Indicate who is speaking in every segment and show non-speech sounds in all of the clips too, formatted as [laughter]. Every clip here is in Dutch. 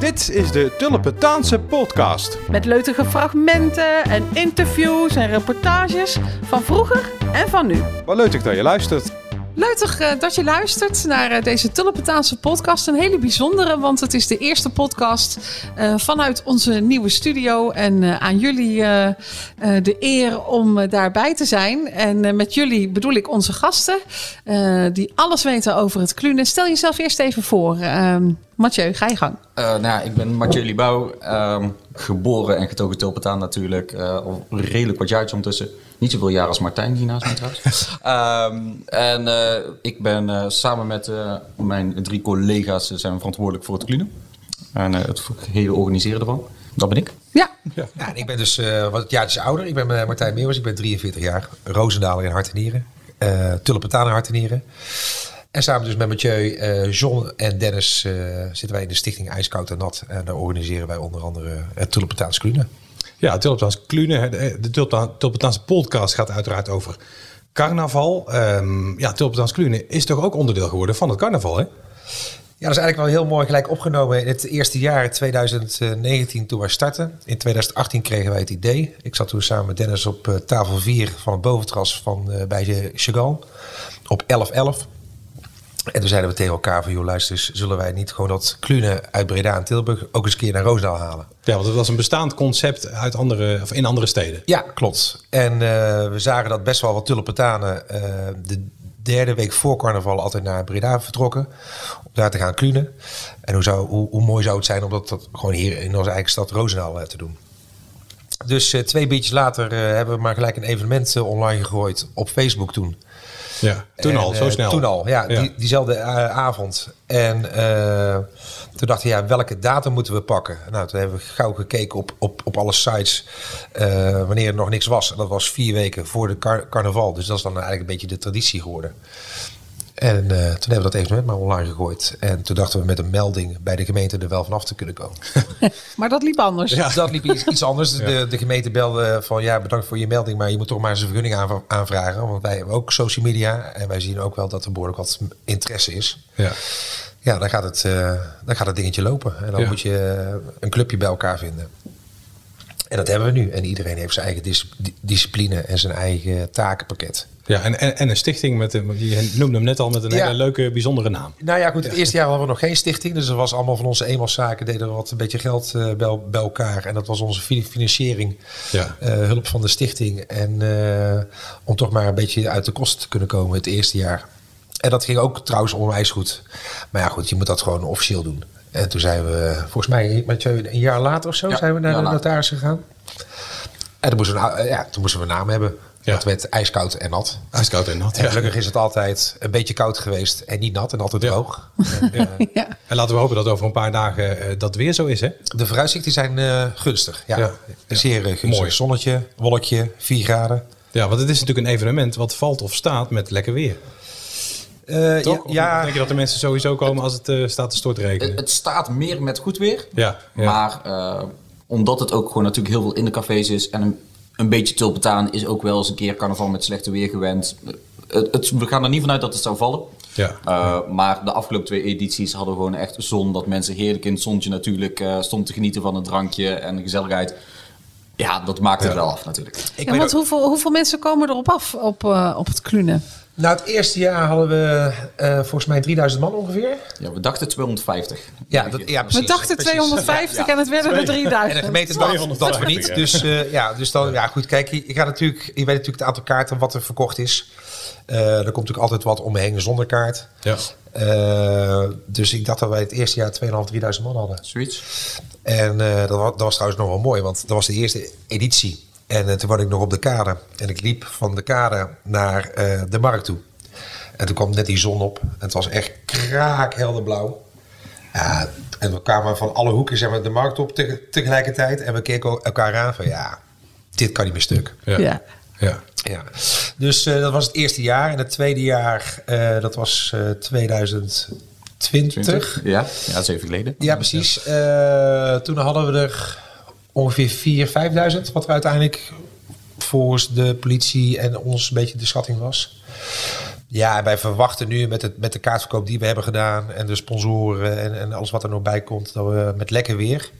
Speaker 1: Dit is de Tulpentaanse podcast.
Speaker 2: Met leutige fragmenten en interviews en reportages van vroeger en van nu.
Speaker 1: Wat leuk dat je luistert.
Speaker 2: Leuk eh, dat je luistert naar uh, deze Tulpentaanse podcast. Een hele bijzondere, want het is de eerste podcast uh, vanuit onze nieuwe studio. En aan jullie de eer om daarbij te zijn. En met jullie bedoel ik onze gasten, die alles weten over het klunen. Stel jezelf eerst even voor. Ehm, Mathieu, ga je gang.
Speaker 3: nou ja, ik ben Mathieu Libouw, ehm, geboren en getogen Tulpentaan natuurlijk. redelijk wat jaartjes ondertussen. Niet zoveel jaar als Martijn hier naast mij trouwens. um, [laughs] en uh, ik ben uh, samen met uh, mijn drie collega's zijn we verantwoordelijk voor het klunen. En het hele organiseren ervan. Dat ben ik.
Speaker 2: Ja.
Speaker 4: ja. ja en ik ben dus wat jaartjes ouder. Ik ben Martijn Meeuwers, ik ben 43 jaar. Roosendaler in Hart en Nieren. Tulpentaan in Hart en Nieren. En samen dus met Mathieu, uh, John en Dennis uh, zitten wij in de stichting IJskoud en Nat. En daar organiseren wij onder andere het Tulpentaans Klunen.
Speaker 1: Ja, Tulpentaans Klunen. De Tulpentaanse podcast gaat uiteraard over carnaval. Um, ja, Tulpentaans Klunen is toch ook onderdeel geworden van het carnaval, hè?
Speaker 4: Ja, dat is eigenlijk wel heel mooi gelijk opgenomen in het eerste jaar 2019 toen wij startten. In 2018 kregen wij het idee. Ik zat toen samen met Dennis op uh, tafel 4 van het boventras van uh, bij Chagall op 11-11. En toen zeiden we tegen elkaar van, joh luister eens, zullen wij niet gewoon dat klunen uit Breda en Tilburg ook eens een keer naar Roosendaal halen?
Speaker 1: Ja, want het was een bestaand concept uit andere, of in andere steden.
Speaker 4: Ja, klopt. En uh, we zagen dat best wel wat tulpentanen uh, de derde week voor carnaval altijd naar Breda vertrokken. Om daar te gaan klunen. En hoe, zou, hoe, hoe mooi zou het zijn om dat, dat gewoon hier in onze eigen stad Roosendaal uh, te doen. Dus twee biertjes later hebben we maar gelijk een evenement online gegooid op Facebook toen.
Speaker 1: Ja, toen
Speaker 4: en,
Speaker 1: al, zo snel.
Speaker 4: Toen al, ja, ja. Die, diezelfde uh, avond. En uh, toen dachten we, ja, welke datum moeten we pakken? Nou, toen hebben we gauw gekeken op, op, op alle sites wanneer er nog niks was. En dat was vier weken voor de car carnaval. Dus dat is dan eigenlijk een beetje de traditie geworden. En uh, toen hebben we dat evenement maar online gegooid. En toen dachten we met een melding bij de gemeente er wel vanaf te kunnen komen. [laughs]
Speaker 2: maar dat liep anders.
Speaker 4: Ja, dat liep iets, iets anders. [laughs] Ja. De, de, gemeente belde van ja, bedankt voor je melding, maar je moet toch maar eens een vergunning aanvragen. Want wij hebben ook social media en wij zien ook wel dat er behoorlijk wat interesse is.
Speaker 1: Ja.
Speaker 4: Ja, dan gaat het, uh, dan gaat het dingetje lopen. En dan ja. moet je een clubje bij elkaar vinden. En dat hebben we nu. En iedereen heeft zijn eigen dis discipline en zijn eigen takenpakket.
Speaker 1: Ja, en, en, en een stichting met, een, je noemde hem net al, met een ja. hele leuke, bijzondere naam.
Speaker 4: Nou ja, goed, het eerste jaar hadden we nog geen stichting. Dus er was allemaal van onze eenmanszaken, deden we wat een beetje geld uh, bij, bij, elkaar. En dat was onze financiering,
Speaker 1: ja.
Speaker 4: uh, hulp van de stichting. En uh, om toch maar een beetje uit de kosten te kunnen komen het eerste jaar. En dat ging ook trouwens onwijs goed. Maar ja, goed, je moet dat gewoon officieel doen. En toen zijn we, volgens mij met je een jaar later of zo,
Speaker 3: Ja,
Speaker 4: zijn we naar de
Speaker 3: later.
Speaker 4: notaris gegaan. En toen moesten we, een- ja, toen moesten we een naam hebben.
Speaker 1: Ja.
Speaker 4: Dat werd ijskoud en nat.
Speaker 1: Ijskoud en nat.
Speaker 4: En
Speaker 1: Ja.
Speaker 4: gelukkig is het altijd een beetje koud geweest en niet nat en altijd
Speaker 1: Ja.
Speaker 4: droog. [laughs] En,
Speaker 2: Ja.
Speaker 1: En laten we hopen dat over een paar dagen eh, dat weer zo is, hè?
Speaker 4: de vooruitzichten zijn eh, gunstig. Ja,
Speaker 1: Ja.
Speaker 4: zeer eh, gunstig.
Speaker 1: Mooi.
Speaker 4: Zonnetje, wolkje, 4 graden.
Speaker 1: Ja, want het is natuurlijk een evenement wat valt of staat met lekker weer.
Speaker 4: Eh, ja,
Speaker 1: Denk je dat de mensen sowieso komen als het eh, staat te stortregenen?
Speaker 3: Het, het staat meer met goed weer.
Speaker 1: ja, ja.
Speaker 3: Maar eh, omdat het ook gewoon natuurlijk heel veel in de cafés is en een, een beetje tulpentaan is ook wel eens een keer carnaval met slechte weer gewend. Eh, Het, het- we gaan er niet vanuit dat het zou vallen.
Speaker 1: ja.
Speaker 3: Uh, maar de afgelopen twee edities hadden we gewoon echt zon. Dat mensen heerlijk in het zonnetje natuurlijk uh, stonden te genieten van een drankje en de gezelligheid. Ja, dat maakt het
Speaker 1: Ja.
Speaker 3: wel af natuurlijk.
Speaker 4: ik
Speaker 2: want
Speaker 4: ook-
Speaker 2: hoeveel, hoeveel mensen komen erop af op, eh, op het klunen?
Speaker 4: Nou, het eerste jaar hadden we eh, volgens mij 3000 man ongeveer.
Speaker 3: Ja, we dachten 250.
Speaker 4: Ja, dat, ja precies.
Speaker 2: We dachten
Speaker 4: precies.
Speaker 2: 250 en het werden er
Speaker 4: En
Speaker 2: 3000.
Speaker 4: de gemeente dacht dat we niet. Dus uh, ja, dus dan, ja, goed, kijk, je, je gaat natuurlijk, je weet natuurlijk het aantal kaarten wat er verkocht is. Uh, er komt natuurlijk altijd wat omheen zonder kaart.
Speaker 1: ja.
Speaker 4: Uh, dus ik dacht dat wij het eerste jaar 2.500, 3.000 man hadden.
Speaker 3: Zoiets.
Speaker 4: En uh, dat, was, dat was trouwens nog wel mooi, want dat was de eerste editie. En uh, toen was ik nog op de kade. En ik liep van de kade naar uh, de markt toe. En toen kwam net die zon op. En het was echt kraakhelder blauw. Ja, en we kwamen van alle hoeken zeg maar, de markt op te, tegelijkertijd. En we keken elkaar aan van ja, dit kan niet meer stuk.
Speaker 1: Ja.
Speaker 2: Ja.
Speaker 1: ja.
Speaker 4: Ja, dus uh, dat was het eerste jaar. En het tweede jaar, uh, dat was uh, 2020.
Speaker 3: 20? Ja, ja, dat is even geleden.
Speaker 4: Ja, precies. Uh, toen hadden we er ongeveer 4.000, 5.000, wat er uiteindelijk volgens de politie en ons een beetje de schatting was. Ja, wij verwachten nu met, het, met de kaartverkoop die we hebben gedaan en de sponsoren en, en alles wat er nog bij komt, dat we met lekker weer,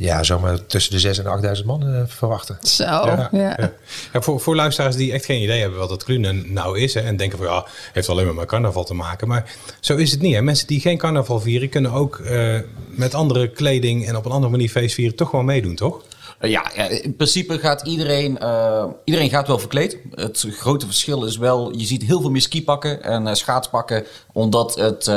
Speaker 4: ja, zomaar tussen de 6 en 8000 man eh, verwachten.
Speaker 2: Zo, ja.
Speaker 1: Ja. Ja, voor, voor luisteraars die echt geen idee hebben wat het Klunen nou is hè, en denken van ja, heeft alleen maar met carnaval te maken. Maar zo is het niet. Hè. Mensen die geen carnaval vieren kunnen ook eh, met andere kleding en op een andere manier feest vieren toch gewoon meedoen, toch?
Speaker 3: Uh, ja, ja, in principe gaat iedereen, uh, iedereen gaat wel verkleed. Het grote verschil is wel, je ziet heel veel meer skipakken en uh, schaatspakken. Omdat het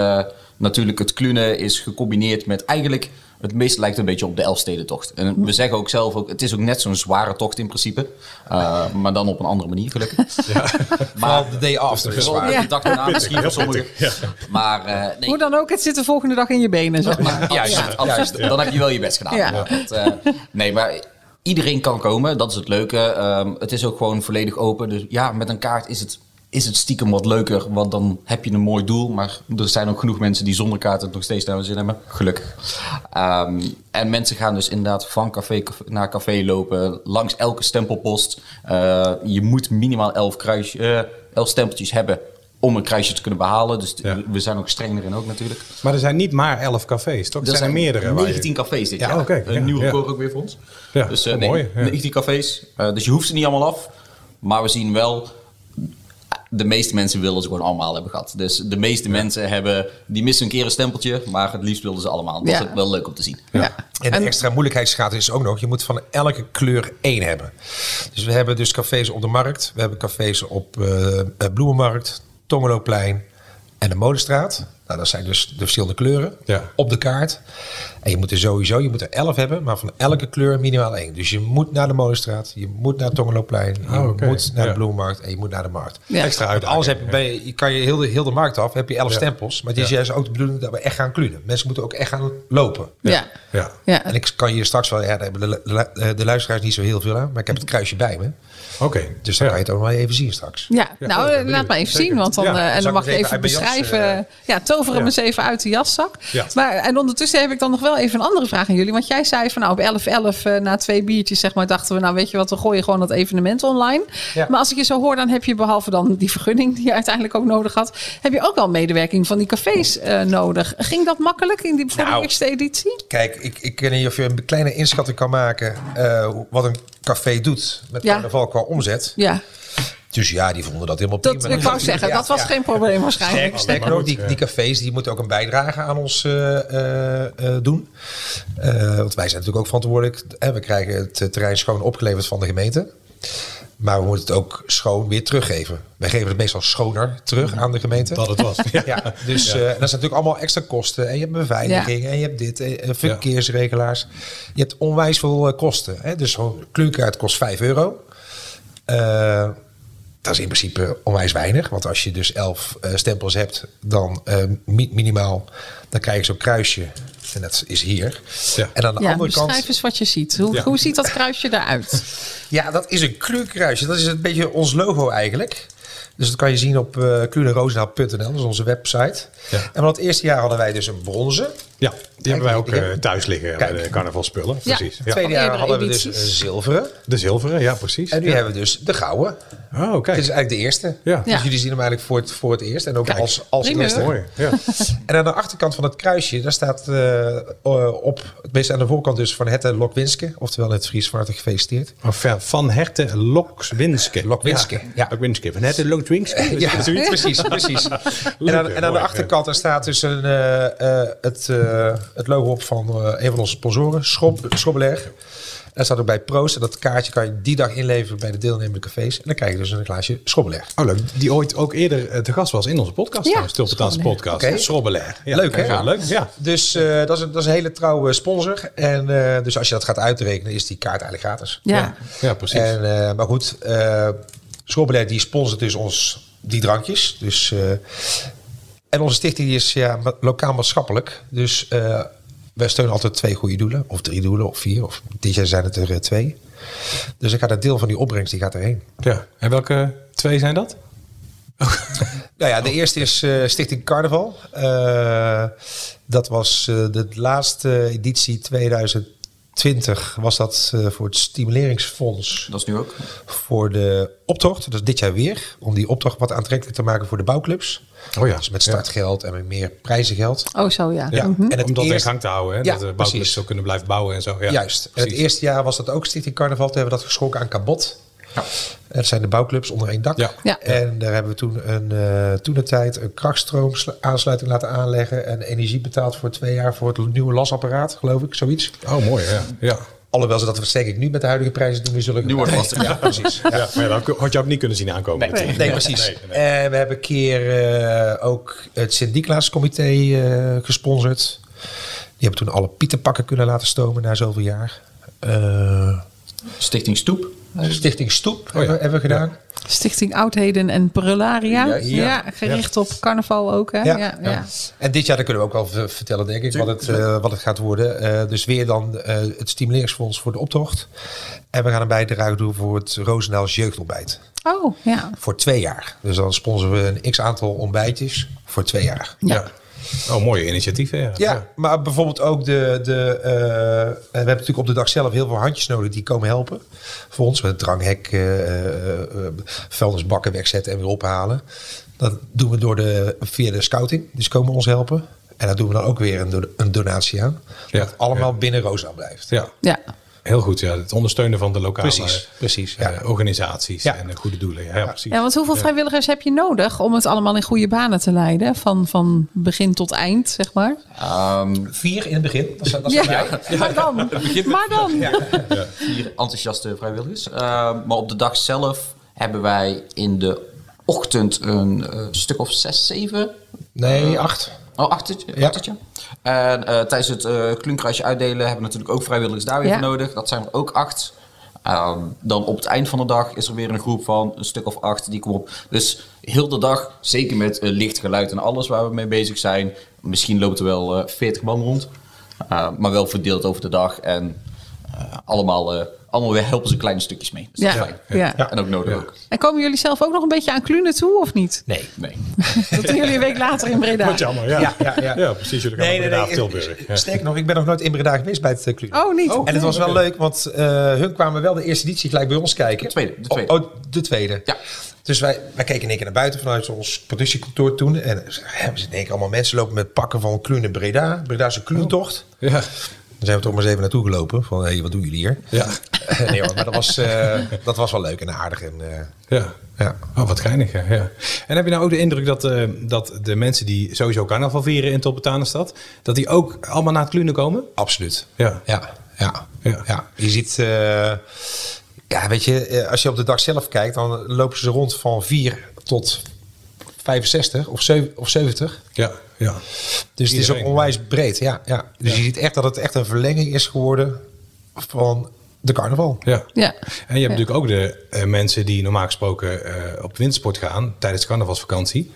Speaker 3: natuurlijk het klunen is gecombineerd met eigenlijk het meeste lijkt een beetje op de Elfstedentocht. En we zeggen ook zelf, ook, het is ook net zo'n zware tocht in principe. Uh, maar dan op een andere manier, gelukkig. Ja. [laughs]
Speaker 4: maar de day after is zwaar.
Speaker 3: Ja. De dag daarna misschien voor sommigen. Ja. Maar, uh, nee.
Speaker 2: Hoe dan ook, het zit de volgende dag in je benen, zeg maar.
Speaker 3: Ja, juist, ja. Juist. Dan heb je wel je best gedaan. Uh, nee, maar iedereen kan komen. Dat is het leuke. Um, het is ook gewoon volledig open. Dus ja, met een kaart is het is het stiekem wat leuker, want dan heb je een mooi doel. Maar er zijn ook genoeg mensen die zonder kaart het nog steeds naar zin hebben. Gelukkig. Um, en mensen gaan dus inderdaad van café naar café lopen, langs elke stempelpost. Uh, je moet minimaal elf, kruis, uh, elf stempeltjes hebben om een kruisje te kunnen behalen. Dus ja. we zijn ook streng erin ook natuurlijk.
Speaker 1: Maar er zijn niet maar 11 cafés, toch? Er, zijn, zijn, meerdere.
Speaker 3: 19 je... cafés dit
Speaker 1: ja,
Speaker 3: jaar.
Speaker 1: Okay,
Speaker 3: een
Speaker 1: ja,
Speaker 3: nieuwe
Speaker 1: ja.
Speaker 3: record ook weer voor ons.
Speaker 1: Ja,
Speaker 3: dus uh,
Speaker 1: oh,
Speaker 3: nee,
Speaker 1: mooi. Ja.
Speaker 3: 19 cafés. Dus je hoeft ze niet allemaal af. Maar we zien wel de meeste mensen willen ze gewoon allemaal hebben gehad. Dus de meeste ja. mensen hebben, die missen een keer een stempeltje, maar het liefst wilden ze allemaal. Dat ja. is wel leuk om te zien.
Speaker 4: Ja. En de extra moeilijkheidsgraad is ook nog, je moet van elke kleur één hebben. Dus we hebben dus cafés op de markt, we hebben cafés op uh, Bloemenmarkt, Tongeloplein en de Modestraat. Nou, dat zijn dus de verschillende kleuren
Speaker 1: ja.
Speaker 4: op de kaart. En je moet er sowieso, je moet er elf hebben, maar van elke kleur minimaal één. Dus je moet naar de Molenstraat, je moet naar het Tongeloplein, je
Speaker 1: Oh, oké.
Speaker 4: moet naar
Speaker 1: Ja.
Speaker 4: de Bloemenmarkt en je moet naar de markt.
Speaker 2: Ja.
Speaker 1: Extra uitdaging.
Speaker 4: Alles heb je, bij, je kan je heel de, heel de markt af, heb je elf
Speaker 1: Ja.
Speaker 4: stempels. Maar het is
Speaker 1: Ja.
Speaker 4: juist ook de bedoeling dat we echt gaan klunen. Mensen moeten ook echt gaan lopen.
Speaker 2: Ja.
Speaker 1: Ja.
Speaker 2: Ja.
Speaker 4: En ik kan je straks wel, ja, daar hebben de, de, de luisteraars niet zo heel veel aan, maar ik heb het kruisje bij me.
Speaker 1: Oké.
Speaker 4: Dus dan
Speaker 1: Ja.
Speaker 4: kan je het ook nog wel even zien straks.
Speaker 2: Ja,
Speaker 1: Ja,
Speaker 2: nou,
Speaker 1: bedoel
Speaker 2: laat
Speaker 1: ik.
Speaker 2: maar even
Speaker 1: Zeker.
Speaker 2: zien. Want dan,
Speaker 1: Ja.
Speaker 2: eh, en dan
Speaker 4: ik
Speaker 2: mag je
Speaker 4: het
Speaker 2: even
Speaker 4: jas,
Speaker 2: beschrijven.
Speaker 4: eh,
Speaker 2: ja, tover hem eens even uit de jaszak.
Speaker 1: Ja.
Speaker 2: Maar, en ondertussen heb ik dan nog wel even een andere vraag aan jullie. Want jij zei van nou op 11.11 eh, na twee biertjes zeg maar dachten we nou weet je wat we gooien gewoon dat evenement online.
Speaker 4: Ja.
Speaker 2: Maar als ik je zo hoor dan heb je behalve dan die vergunning die je uiteindelijk ook nodig had. Heb je ook wel medewerking van die cafés eh, nodig. Ging dat makkelijk in die,
Speaker 4: Nou.
Speaker 2: eerste editie?
Speaker 4: Kijk, ik, ik weet niet of je een kleine inschatting kan maken eh, wat een café doet met
Speaker 2: Ja.
Speaker 4: carnaval qua omzet.
Speaker 2: Ja,
Speaker 4: Dus ja, die vonden dat helemaal
Speaker 2: dat,
Speaker 4: prima.
Speaker 2: ik wou zeggen,
Speaker 4: Ja,
Speaker 2: dat was
Speaker 4: ja.
Speaker 2: geen probleem waarschijnlijk.
Speaker 4: Sterk, sterker nog, die, die cafés die moeten ook een bijdrage aan ons eh, eh, eh, doen. Eh, want wij zijn natuurlijk ook verantwoordelijk. Eh, we krijgen het eh, terrein schoon opgeleverd van de gemeente. Maar we moeten het ook schoon weer teruggeven. Wij geven het meestal schoner terug aan de gemeente.
Speaker 1: Dat het was. [laughs] Ja.
Speaker 4: Ja, dus eh, dat zijn natuurlijk allemaal extra kosten. En je hebt beveiliging en je hebt dit, en en verkeersregelaars. Je hebt onwijs veel eh, kosten. Hè? Dus zo'n kluurkaart kost 5 euro. Eh, dat is in principe onwijs weinig. Want als je dus 11 eh, stempels hebt, dan eh, mi- minimaal, dan krijg je zo'n kruisje. En dat is hier.
Speaker 1: Ja.
Speaker 4: En aan de
Speaker 2: Ja,
Speaker 4: andere
Speaker 2: beschrijf
Speaker 4: kant.
Speaker 2: eens wat je ziet. Hoe,
Speaker 1: Ja.
Speaker 2: hoe ziet dat kruisje eruit?
Speaker 4: Ja, dat is een kluurkruisje. Dat is een beetje ons logo eigenlijk. Dus dat kan je zien op uh, dat is onze website.
Speaker 1: Ja.
Speaker 4: En van het eerste jaar hadden wij dus een bronzen.
Speaker 1: Ja, die hebben wij ook eh, thuis liggen
Speaker 4: Kijk.
Speaker 1: bij de carnavalspullen.
Speaker 2: Ja.
Speaker 1: Precies.
Speaker 4: Het
Speaker 1: Ja.
Speaker 4: tweede jaar hadden we dus een zilveren.
Speaker 1: De zilveren, ja precies.
Speaker 4: En nu
Speaker 1: ja.
Speaker 4: hebben we dus de gouden.
Speaker 1: Oh, kijk.
Speaker 4: Dit is eigenlijk de eerste.
Speaker 1: Ja.
Speaker 4: Dus
Speaker 2: Ja.
Speaker 4: jullie zien hem eigenlijk voor het, voor het eerst. En ook
Speaker 1: Kijk.
Speaker 4: als, als eerste.
Speaker 1: Mooi. Ja. [laughs]
Speaker 4: En aan de achterkant van het kruisje, daar staat eh, eh, op, het meest aan de voorkant dus van Hette Lokwinske. Oftewel het Fries van harte gefeliciteerd.
Speaker 1: Of ja, Van Herte Lokswinske.
Speaker 4: Lokwinske, ja.
Speaker 1: Lokwinske. Van Lokswinske.
Speaker 4: Ja, precies, precies. en aan, en aan de achterkant daar staat dus een, eh, eh, het, eh, het logo op van eh, een van onze sponsoren, Schrob, Schrobbelair. Daar staat ook bij Proost. En dat kaartje kan je die dag inleveren bij de deelnemende cafés. En dan krijg je dus een glaasje Schrobbelair.
Speaker 1: Oh, leuk. Die ooit ook eerder te gast was in onze podcast.
Speaker 2: Ja, Schrobbelair.
Speaker 1: podcast. Ja,
Speaker 4: Leuk, hè?
Speaker 1: Ja, leuk, ja.
Speaker 4: Dus eh, dat, is een, dat is een hele trouwe sponsor. En eh, dus als je dat gaat uitrekenen, is die kaart eigenlijk gratis.
Speaker 2: Ja.
Speaker 1: Ja, precies.
Speaker 4: En, eh, maar goed, Schrobbelair die sponsort dus ons die drankjes. Dus, eh, en onze stichting is ja, lokaal maatschappelijk. Dus eh, wij steunen altijd twee goede doelen. Of drie doelen, of vier. Of dit jaar zijn het er eh, twee. Dus ik ga dat deel van die opbrengst die gaat erheen.
Speaker 1: ja. En welke twee zijn dat? [laughs]
Speaker 4: Nou ja, de eerste is Stichting Carnaval. Dat was de laatste editie 2020 was dat eh, voor het stimuleringsfonds
Speaker 3: Dat is nu ook.
Speaker 4: voor de optocht. Dat is dit jaar weer. Om die optocht wat aantrekkelijk te maken voor de bouwclubs.
Speaker 1: Oh ja.
Speaker 4: Dus met startgeld en met meer prijzengeld.
Speaker 2: Oh, zo ja.
Speaker 1: Ja,
Speaker 2: Mhm.
Speaker 4: En het
Speaker 1: om dat in gang te houden. Hè?
Speaker 4: Ja,
Speaker 1: dat de bouwclubs
Speaker 4: precies.
Speaker 1: zo kunnen blijven bouwen en zo. Ja,
Speaker 4: Juist. En het eerste jaar was dat ook Stichting Carnaval. Toen hebben we dat geschonken aan Kabot.
Speaker 3: Ja.
Speaker 4: Er zijn de bouwclubs onder één dak.
Speaker 1: Ja.
Speaker 2: Ja.
Speaker 4: En daar hebben we toen een, eh toen de tijd een krachtstroomaansluiting laten aanleggen. En energie betaald voor twee jaar voor het nieuwe lasapparaat, geloof ik. Zoiets.
Speaker 1: Oh, mooi. Ja. Ja.
Speaker 4: Alhoewel ze dat waarschijnlijk nu met de huidige prijzen doen. We zullen...
Speaker 3: Nu wordt het lastig.
Speaker 4: Ja, precies.
Speaker 1: Ja, maar ja, dat had je ook niet kunnen zien aankomen.
Speaker 3: Nee.
Speaker 4: precies.
Speaker 1: Nee, nee.
Speaker 4: En we hebben een keer eh, ook het Sint-Nicolaascomité eh, gesponsord. Die hebben toen alle pietenpakken kunnen laten stomen na zoveel jaar. Eh,
Speaker 3: Stichting Stoep.
Speaker 4: Stichting Stoep
Speaker 1: ja.
Speaker 4: hebben, we gedaan.
Speaker 2: Stichting Oudheden en Prularia.
Speaker 3: Juist.
Speaker 2: Ja,
Speaker 4: Ja.
Speaker 2: gericht op carnaval ook. Hè? Ja.
Speaker 4: Ja.
Speaker 2: Ja,
Speaker 4: En dit jaar dat kunnen we ook wel vertellen, denk ik, wat het, eh, wat het gaat worden. Eh, dus weer dan eh, het stimuleringsfonds voor de optocht. En we gaan een bijdrage doen voor het Roosendaals jeugdontbijt.
Speaker 2: Oh, ja.
Speaker 4: Voor twee jaar. Dus dan sponsoren we een x-aantal ontbijtjes voor twee jaar.
Speaker 1: Ja. Oh, mooie initiatieven. Ja.
Speaker 4: Ja, maar bijvoorbeeld ook de. de eh, we hebben natuurlijk op de dag zelf heel veel handjes nodig die komen helpen. Voor ons met het dranghek, eh, eh, vuilnisbakken wegzetten en weer ophalen. Dat doen we door de, via de scouting. Dus komen ons helpen. En daar doen we dan ook weer een, do- een donatie aan. Dat het allemaal
Speaker 1: ja.
Speaker 4: binnen Rosa blijft.
Speaker 1: Ja.
Speaker 2: Ja.
Speaker 1: Heel goed. Ja. Het ondersteunen van de lokale
Speaker 4: Precies, precies.
Speaker 1: eh,
Speaker 4: Ja.
Speaker 1: organisaties
Speaker 4: Ja.
Speaker 1: en de goede doelen. Ja, ja, precies.
Speaker 2: ja, want hoeveel vrijwilligers heb je nodig om het allemaal in goede banen te leiden? Van, van begin tot eind, zeg maar.
Speaker 3: Ehm,
Speaker 4: Vier in het begin. Dat is, dat
Speaker 2: Ja, [laughs] [laughs] maar dan. Maar dan.
Speaker 3: vier enthousiaste vrijwilligers. Ehm, maar op de dag zelf hebben wij in de ochtend een eh, stuk of zes, zeven.
Speaker 4: Nee, acht.
Speaker 3: Oh, acht,
Speaker 4: Ja.
Speaker 3: achtertje. En eh, tijdens het eh klunkruisje uitdelen hebben we natuurlijk ook vrijwilligers daar weer
Speaker 2: Ja.
Speaker 3: voor nodig. Dat zijn er ook acht. Ehm, dan op het eind van de dag is er weer een groep van een stuk of acht die komen op. Dus heel de dag, zeker met eh, licht, geluid en alles waar we mee bezig zijn. Misschien loopt er wel 40 man rond. Uh, maar wel verdeeld over de dag. En uh, allemaal, uh, allemaal weer helpen ze kleine stukjes mee. Dus
Speaker 2: Ja.
Speaker 3: dat is fijn.
Speaker 2: Ja.
Speaker 4: Ja.
Speaker 3: En ook nodig
Speaker 1: Ja.
Speaker 3: ook.
Speaker 2: En komen jullie zelf ook nog een beetje aan Klunen toe, of niet?
Speaker 4: Nee.
Speaker 3: Nee. [laughs]
Speaker 2: Dat doen jullie een week later in Breda.
Speaker 1: Wat jammer, ja.
Speaker 4: Ja, ja, ja.
Speaker 1: Ja, precies. Jullie gaan
Speaker 4: Nee,
Speaker 1: nee,
Speaker 4: nee,
Speaker 1: naar
Speaker 4: nee.
Speaker 1: Tilburg. Ja.
Speaker 4: Sterker nog, ik ben nog nooit in Breda geweest bij het uh, Club.
Speaker 2: Oh, niet?
Speaker 4: En het was wel leuk, want eh, hun kwamen wel de eerste editie gelijk bij ons kijken.
Speaker 3: De tweede, de tweede.
Speaker 4: Oh, oh, de tweede.
Speaker 3: Ja.
Speaker 4: Dus wij, wij keken in één keer naar buiten vanuit ons productiekantoor toen. En hè, we zitten in één keer allemaal mensen lopen met pakken van Kluun in Breda. Breda's Kluuntocht.
Speaker 1: Ja.
Speaker 4: Zijn we toch maar eens even naartoe gelopen. Van, hé, hey, wat doen jullie hier?
Speaker 1: Ja. [laughs]
Speaker 4: nee hoor, maar dat was, eh, dat was wel leuk en aardig. En, eh,
Speaker 1: Ja.
Speaker 4: ja.
Speaker 1: Oh, wat geinig, ja. ja. En heb je nou ook de indruk dat, eh, dat de mensen die sowieso carnaval vieren in Tolbetanenstad, dat die ook allemaal naar het Klunen komen?
Speaker 4: Absoluut.
Speaker 1: Ja.
Speaker 4: Ja, ja,
Speaker 1: Ja.
Speaker 4: ja. Je ziet, ja, weet je, als je op de dag zelf kijkt, dan lopen ze rond van 4 tot 65 of, 7, of 70.
Speaker 1: Ja, ja.
Speaker 4: Dus het is ook onwijs breed. Ja, ja. Dus
Speaker 1: Ja.
Speaker 4: je ziet echt dat het echt een verlenging is geworden van de carnaval.
Speaker 1: Ja.
Speaker 2: Ja.
Speaker 1: En je hebt natuurlijk ook de eh, mensen die normaal gesproken eh, op wintersport gaan tijdens de carnavalsvakantie.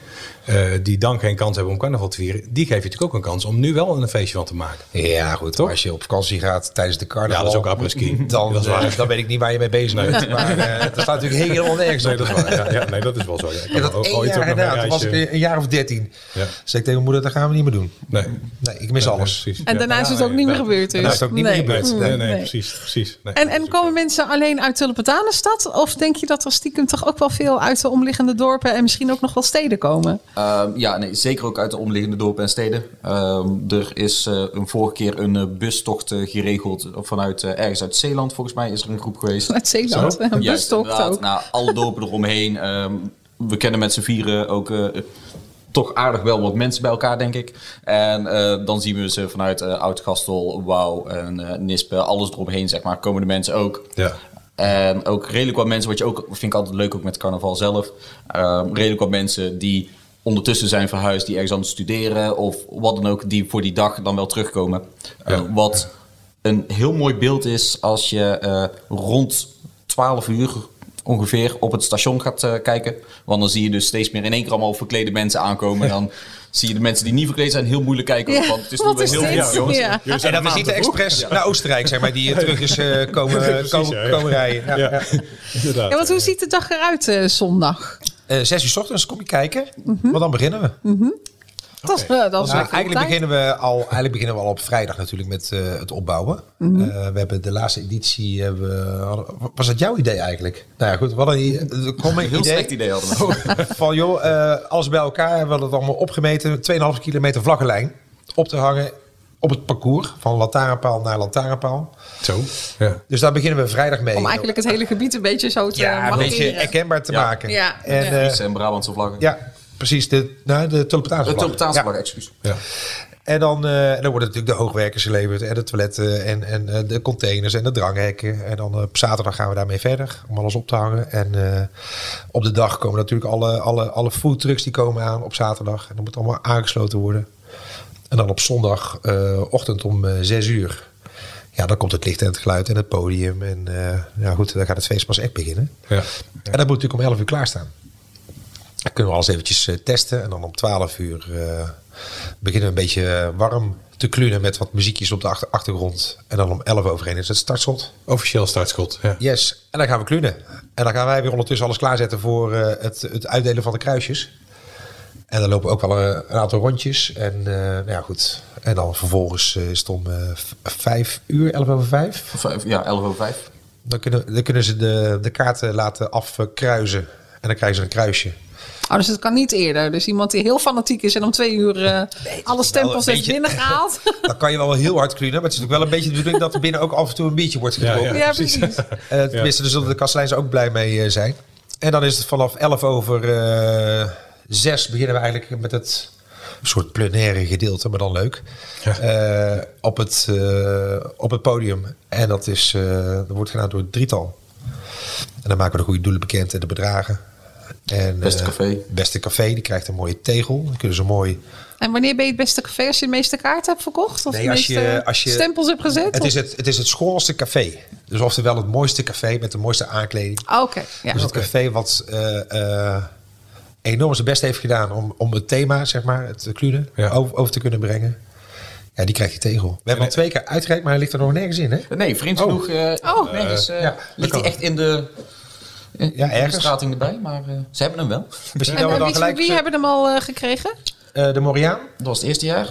Speaker 1: Eh, die dan geen kans hebben om carnaval te vieren. Die geef je natuurlijk ook een kans om nu wel een feestje van te maken.
Speaker 4: Ja, goed.
Speaker 1: Toch?
Speaker 4: maar Als je op vakantie gaat tijdens de carnaval...
Speaker 1: Ja, dat is ook après-ski. [laughs]
Speaker 4: Dan,
Speaker 1: Dat is waar.
Speaker 4: eh, dan weet ik niet waar je mee bezig bent. Maar eh [laughs] dat staat natuurlijk helemaal nergens
Speaker 1: Nee,
Speaker 4: op.
Speaker 1: dat is waar. Ja, ja, nee, dat is wel zo. Ja, ik
Speaker 4: dat één
Speaker 1: ooit
Speaker 4: jaar. Toen was ik een jaar of dertien.
Speaker 1: Ja.
Speaker 4: Zeg ik tegen mijn moeder, dat gaan we niet meer doen.
Speaker 1: Nee.
Speaker 4: Nee, ik mis
Speaker 1: Nee,
Speaker 4: alles.
Speaker 1: precies.
Speaker 2: En
Speaker 1: Ja.
Speaker 2: daarna is het ook niet meer gebeurd. Dus.
Speaker 4: Daarna is het ook niet meer gebeurd.
Speaker 1: Nee, nee, precies. precies. Nee,
Speaker 2: En,
Speaker 1: dat
Speaker 2: en komen mensen alleen uit Tulpentanenstad? Of denk je dat er stiekem toch ook wel veel uit de omliggende dorpen en misschien ook nog wel steden komen?
Speaker 3: Ehm, ja, nee, zeker ook uit de omliggende dorpen en steden. Ehm, er is eh, een vorige keer een eh, bustocht eh, geregeld vanuit ergens uit Zeeland. Volgens mij is er een groep geweest.
Speaker 2: Uit Zeeland,
Speaker 1: Zo? [laughs]
Speaker 2: een
Speaker 3: Juist,
Speaker 2: bustocht ook.
Speaker 3: Nou, alle dorpen eromheen. Ehm, we kennen met z'n vieren ook eh, toch aardig wel wat mensen bij elkaar, denk ik. En eh, dan zien we ze vanuit eh Oud-Gastel, Wauw en eh, Nispe, alles eromheen, zeg maar. Komen de mensen ook.
Speaker 1: Ja.
Speaker 3: En ook redelijk wat mensen, wat je ook, vind ik altijd leuk ook met carnaval zelf. ehm, redelijk wat mensen die ondertussen zijn verhuisd, die ergens aan het studeren of wat dan ook, die voor die dag dan wel terugkomen. Eh, wat een heel mooi beeld is als je eh, rond 12 uur ongeveer op het station gaat eh, kijken. Want dan zie je dus steeds meer in één keer allemaal verklede mensen aankomen. En dan zie je de mensen die niet verkleed zijn heel moeilijk kijken.
Speaker 2: Ja,
Speaker 3: want het is
Speaker 2: is
Speaker 3: heel veel jongens.
Speaker 2: Ja.
Speaker 4: En dat is niet de
Speaker 1: maand te vroeg.
Speaker 4: expres naar Oostenrijk, zeg maar, die [laughs] terug is komen, [laughs]
Speaker 1: Precies,
Speaker 4: komen,
Speaker 1: ja, ja.
Speaker 4: komen rijden. Ja,
Speaker 1: Ja,
Speaker 4: ja. [laughs]
Speaker 1: inderdaad.
Speaker 2: Ja, want hoe ziet de dag eruit eh, zondag?
Speaker 4: Eh, zes uur 's ochtends kom je kijken, want dan beginnen we.
Speaker 2: Dat, is- dat is
Speaker 4: Nou, eigenlijk,
Speaker 2: tijd.
Speaker 4: beginnen we al, eigenlijk beginnen we al op vrijdag natuurlijk met eh, het opbouwen.
Speaker 2: Mhm.
Speaker 4: Eh, we hebben de laatste editie. Hebben, we- hadden- was dat jouw idee eigenlijk? Nou ja, goed. Hadden een, een
Speaker 3: Heel
Speaker 4: idee
Speaker 3: slecht idee hadden we.
Speaker 4: van joh, eh, alles bij elkaar hebben we dat allemaal opgemeten. 2,5 kilometer vlakke lijn op te hangen op het parcours van lantaarnpaal naar lantaarnpaal.
Speaker 1: Zo. Ja.
Speaker 4: Dus daar beginnen we vrijdag mee.
Speaker 2: Om eigenlijk het hele gebied een beetje zo te
Speaker 4: ja, een beetje herkenbaar te
Speaker 3: Ja.
Speaker 4: maken.
Speaker 2: Ja.
Speaker 4: En,
Speaker 2: Ja.
Speaker 4: eh,
Speaker 3: en Brabantse vlaggen.
Speaker 4: ja, precies. De, nou, de Tulpentaanse
Speaker 3: De. Tulpentaanse vlag, excuus.
Speaker 1: Ja.
Speaker 4: En dan, eh, dan worden natuurlijk de hoogwerkers geleverd en de toiletten en, en eh, de containers en de dranghekken. En dan op zaterdag gaan we daarmee verder om alles op te hangen. En eh, op de dag komen natuurlijk alle, alle, alle foodtrucks die komen aan op zaterdag. En dat moet allemaal aangesloten worden. En dan op zondagochtend om eh, zes uur. Ja, dan komt het licht en het geluid en het podium. En eh, ja, goed, dan gaat het feest pas echt beginnen.
Speaker 1: Ja.
Speaker 4: En dat moet natuurlijk om 11 uur klaarstaan. Dan kunnen we alles eventjes eh, testen. En dan om 12 uur beginnen we een beetje warm te klunen met wat muziekjes op de achter- achtergrond. En dan om 11 over 1 is het startschot.
Speaker 1: Officieel startschot. Ja.
Speaker 4: Yes. En dan gaan we klunen. En dan gaan wij weer ondertussen alles klaarzetten voor het, het uitdelen van de kruisjes. En dan lopen ook wel een, een aantal rondjes. En eh, nou ja, goed. En dan vervolgens eh, is het om eh, v- 5 uur, 11 over 5.
Speaker 3: Vijf- Ja, 11 over 5.
Speaker 4: Dan kunnen, dan kunnen ze de, de kaarten laten afkruisen. En dan krijgen ze een kruisje.
Speaker 2: Oh, dus het kan niet eerder. Dus iemand die heel fanatiek is en om twee uur eh, alle stempels heeft
Speaker 4: beetje-
Speaker 2: binnengehaald. [laughs]
Speaker 4: Dan kan je wel heel hard klunen. Maar het is natuurlijk wel een beetje de bedoeling dat er binnen ook af en toe een biertje wordt gedronken.
Speaker 1: ja.
Speaker 2: ja, precies.
Speaker 4: Eh, tenminste, daar zullen de kasteleins ook blij mee eh, zijn. En dan is het vanaf 11 over eh 6 beginnen we eigenlijk met het soort plenaire gedeelte, maar dan leuk. Eh, op, het, eh, op het podium. En dat, is, eh, dat wordt gedaan door het drietal. En dan maken we de goede doelen bekend en de bedragen. En,
Speaker 3: Beste café.
Speaker 4: Beste café, die krijgt een mooie tegel. Dan kunnen ze mooi
Speaker 2: En wanneer ben je het beste café als je de meeste kaarten hebt verkocht? Of
Speaker 4: Nee,
Speaker 2: de
Speaker 4: als je-
Speaker 2: meeste
Speaker 4: als je-
Speaker 2: stempels hebt gezet?
Speaker 4: Het
Speaker 2: Of-
Speaker 4: is het, het is het schoonste café. Dus oftewel het mooiste café met de mooiste aankleding.
Speaker 2: Ah, Oké, ja.
Speaker 4: Dus het café wat eh, eh, enorm zijn best heeft gedaan om, om het thema, zeg maar, het klunen,
Speaker 1: Ja.
Speaker 4: over, over te kunnen brengen. Ja, die krijgt je tegel. We hebben al twee keer uitgereikt, maar hij ligt er nog nergens in, hè?
Speaker 3: Nee, vreemd
Speaker 4: Oh.
Speaker 3: genoeg. eh
Speaker 2: Oh.
Speaker 3: nergens, eh,
Speaker 4: ja,
Speaker 3: ligt
Speaker 4: dat
Speaker 3: hij echt in de, in,
Speaker 4: Ja,
Speaker 3: in de
Speaker 4: ergens.
Speaker 3: strating erbij, maar eh, ze hebben hem wel.
Speaker 4: Misschien
Speaker 2: En,
Speaker 4: dat we dan
Speaker 2: wie,
Speaker 4: gelijk...
Speaker 2: wie hebben hem al eh, gekregen?
Speaker 4: eh, de Moriaan?
Speaker 3: Dat was het eerste jaar.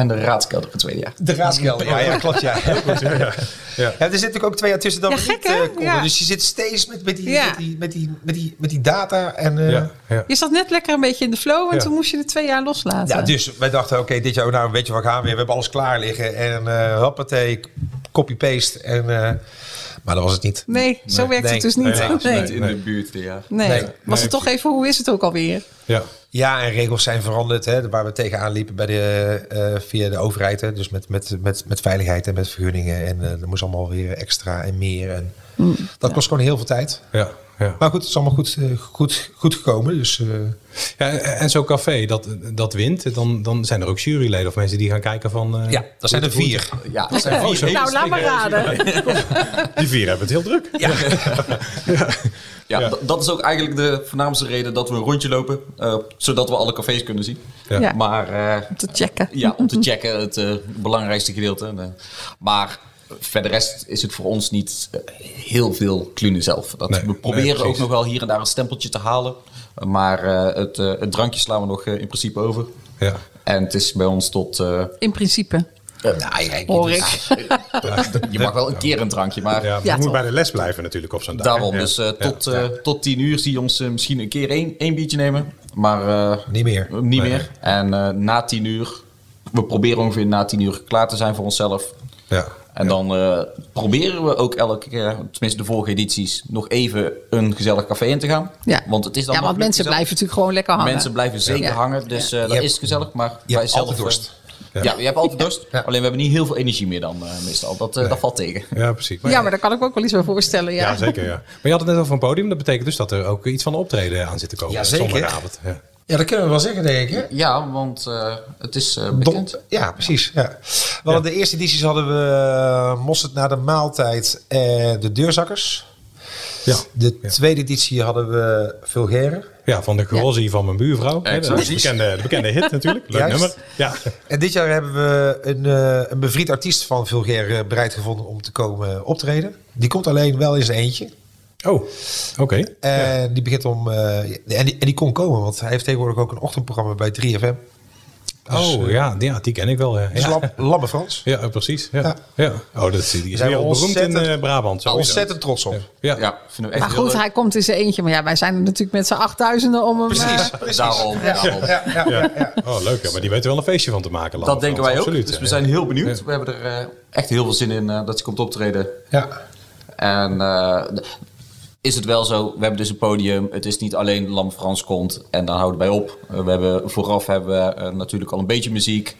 Speaker 3: En de raadskelder het tweede jaar.
Speaker 4: De raadskelder, ja, ja, klopt, ja. Heel goed, ja.
Speaker 1: Ja.
Speaker 4: Ja, er zit natuurlijk ook twee jaar tussen dat
Speaker 2: Ja,
Speaker 4: we
Speaker 2: gek,
Speaker 4: niet eh, konden.
Speaker 2: Ja.
Speaker 4: Dus je zit steeds met, met, die, met, die, met, die, met, die, met die data. En, eh,
Speaker 1: Ja. Ja.
Speaker 2: Je zat net lekker een beetje in de flow en
Speaker 1: Ja.
Speaker 2: toen moest je er twee jaar loslaten.
Speaker 4: Ja, dus wij dachten, oké, dit jaar, nou weet je, we gaan weer. We hebben alles klaar liggen. En eh hoppatee, copy-paste. En, eh, maar dat was het niet.
Speaker 2: Nee, zo werkt
Speaker 4: Nee.
Speaker 2: het dus niet.
Speaker 1: Nee.
Speaker 3: Niet in de buurt jaar.
Speaker 4: Nee.
Speaker 2: Was het toch even, hoe is het ook alweer?
Speaker 1: Ja.
Speaker 4: Ja, en regels zijn veranderd. Hè, waar we tegenaan liepen bij de, eh, via de overheid. Hè, dus met, met, met, met veiligheid en met vergunningen. En eh er moest allemaal weer extra en meer. En dat kost gewoon heel veel tijd.
Speaker 1: Ja. Ja.
Speaker 4: Maar goed, het is allemaal goed, eh, goed, goed gekomen. Dus eh,
Speaker 1: Ja, en zo'n café dat, dat wint, dan, dan zijn er ook juryleden of mensen die gaan kijken van... eh,
Speaker 4: ja, dat zijn er vier.
Speaker 3: Ja, dat zijn
Speaker 1: Oh, zo.
Speaker 2: Nou, laat maar raden. [laughs]
Speaker 1: Die vier hebben het heel druk.
Speaker 3: Ja, [laughs]
Speaker 1: Ja.
Speaker 3: dat is ook eigenlijk de voornaamste reden dat we een rondje lopen. eh, zodat we alle cafés kunnen zien.
Speaker 1: Ja.
Speaker 2: Ja.
Speaker 3: Maar eh,
Speaker 2: Om te checken.
Speaker 3: ja, om te checken, het belangrijkste gedeelte. Maar verder rest is het voor ons niet eh, heel veel klunen zelf. Dat,
Speaker 1: Nee,
Speaker 3: we
Speaker 1: nee,
Speaker 3: proberen ook nog wel hier en daar een stempeltje te halen. Maar eh, het, eh, het drankje slaan we nog in principe over.
Speaker 1: Ja.
Speaker 3: En het is bij ons tot... eh,
Speaker 2: In principe.
Speaker 3: eh, nou, ja,
Speaker 2: Hoor ik. [laughs]
Speaker 3: Je mag wel een keer een drankje, maar
Speaker 1: Ja,
Speaker 2: Ja,
Speaker 1: je moet
Speaker 2: toch.
Speaker 1: bij de les blijven natuurlijk op zo'n dag.
Speaker 3: daarom.
Speaker 1: Ja.
Speaker 3: Dus eh,
Speaker 1: Ja.
Speaker 3: tot, eh, tot tien uur zie je ons misschien een keer één, één biertje nemen. Maar eh,
Speaker 4: Niet meer.
Speaker 3: niet
Speaker 1: Nee.
Speaker 3: meer. En eh, na tien uur, we proberen ongeveer na tien uur klaar te zijn voor onszelf.
Speaker 1: Ja.
Speaker 3: En dan eh, proberen we ook elke keer, tenminste de vorige edities, nog even een gezellig café in te gaan.
Speaker 2: Ja,
Speaker 3: Want het is dan
Speaker 2: ja want
Speaker 3: makkelijk
Speaker 2: mensen
Speaker 3: gezellig.
Speaker 2: blijven natuurlijk gewoon lekker hangen.
Speaker 3: Mensen blijven zeker
Speaker 2: Ja.
Speaker 3: hangen, dus eh, dat
Speaker 4: hebt-
Speaker 3: is gezellig. Maar
Speaker 4: Je
Speaker 3: wij
Speaker 4: hebt
Speaker 3: zelf,
Speaker 4: altijd
Speaker 3: eh,
Speaker 4: dorst.
Speaker 3: Ja. je hebt altijd dorst.
Speaker 4: Ja.
Speaker 3: Alleen we hebben niet heel veel energie meer dan eh, meestal. Dat, eh, dat valt tegen.
Speaker 1: ja, precies.
Speaker 2: Ja, maar daar kan ik me ook wel iets bij voorstellen. Ja,
Speaker 1: Ja, zeker. Ja. Maar je had het net over een podium. Dat betekent dus dat er ook iets van optreden aan zit te komen.
Speaker 4: Ja, zeker.
Speaker 1: Zondagavond. Ja.
Speaker 4: Ja, dat kunnen we wel zeggen, denk ik. Hè?
Speaker 3: Ja, want eh, het is eh,
Speaker 4: Don-
Speaker 3: bekend.
Speaker 4: ja, precies. Ja. Hadden de eerste edities hadden we uh, mosterd na de maaltijd en de deurzakkers.
Speaker 1: Ja.
Speaker 4: De
Speaker 1: Ja.
Speaker 4: tweede editie hadden we vulgaire.
Speaker 1: ja, van de Grozzi van mijn buurvrouw. Hè. De bekende, de bekende hit natuurlijk. Leuk
Speaker 4: Juist.
Speaker 1: nummer. Ja.
Speaker 4: En dit jaar hebben we een, eh, een bevriend artiest van vulgaire bereid gevonden om te komen optreden. Die komt alleen wel zijn eentje.
Speaker 1: Oh, oké.
Speaker 4: En die begint om. eh, en, die, en die kon komen, want hij heeft tegenwoordig ook een ochtendprogramma bij 3FM. Dus,
Speaker 1: oh,
Speaker 4: eh,
Speaker 1: ja, ja, die ken ik wel. Ja,
Speaker 4: Lamme Frans.
Speaker 1: ja precies. Ja.
Speaker 4: Ja.
Speaker 1: Ja. Oh, dat is, die is
Speaker 4: Zijn we
Speaker 1: wereldberoemd in eh, Brabant. sowieso.
Speaker 4: Ontzettend trots op.
Speaker 1: Ja.
Speaker 3: Ja, vinden we echt
Speaker 2: Maar goed,
Speaker 3: leuk.
Speaker 2: hij komt in zijn eentje. Maar ja, wij zijn er natuurlijk met z'n achtduizenden om hem...
Speaker 4: Precies,
Speaker 2: eh,
Speaker 4: precies.
Speaker 3: Daarom, daarom.
Speaker 4: Ja, ja, ja, ja.
Speaker 1: Oh, leuk. Ja, maar die weten wel een feestje van te maken. Lamme
Speaker 3: Dat denken wij ook.
Speaker 1: absoluut,
Speaker 3: dus we zijn heel benieuwd.
Speaker 1: Ja.
Speaker 3: We hebben er eh, echt heel veel zin in eh, dat hij komt optreden.
Speaker 4: Ja.
Speaker 3: En eh, is het wel zo, we hebben dus een podium. Het is niet alleen Lam Frans komt en dan houden wij op. Eh, we hebben, vooraf hebben we eh, natuurlijk al een beetje muziek.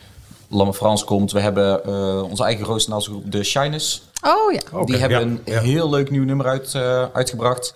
Speaker 3: Lamme Frans komt. We hebben eh, onze eigen Roosendaelse groep, de Shyness.
Speaker 2: Oh ja.
Speaker 1: Oké,
Speaker 3: Die hebben
Speaker 1: ja,
Speaker 3: een
Speaker 1: ja.
Speaker 3: heel leuk nieuw nummer uit, eh, uitgebracht.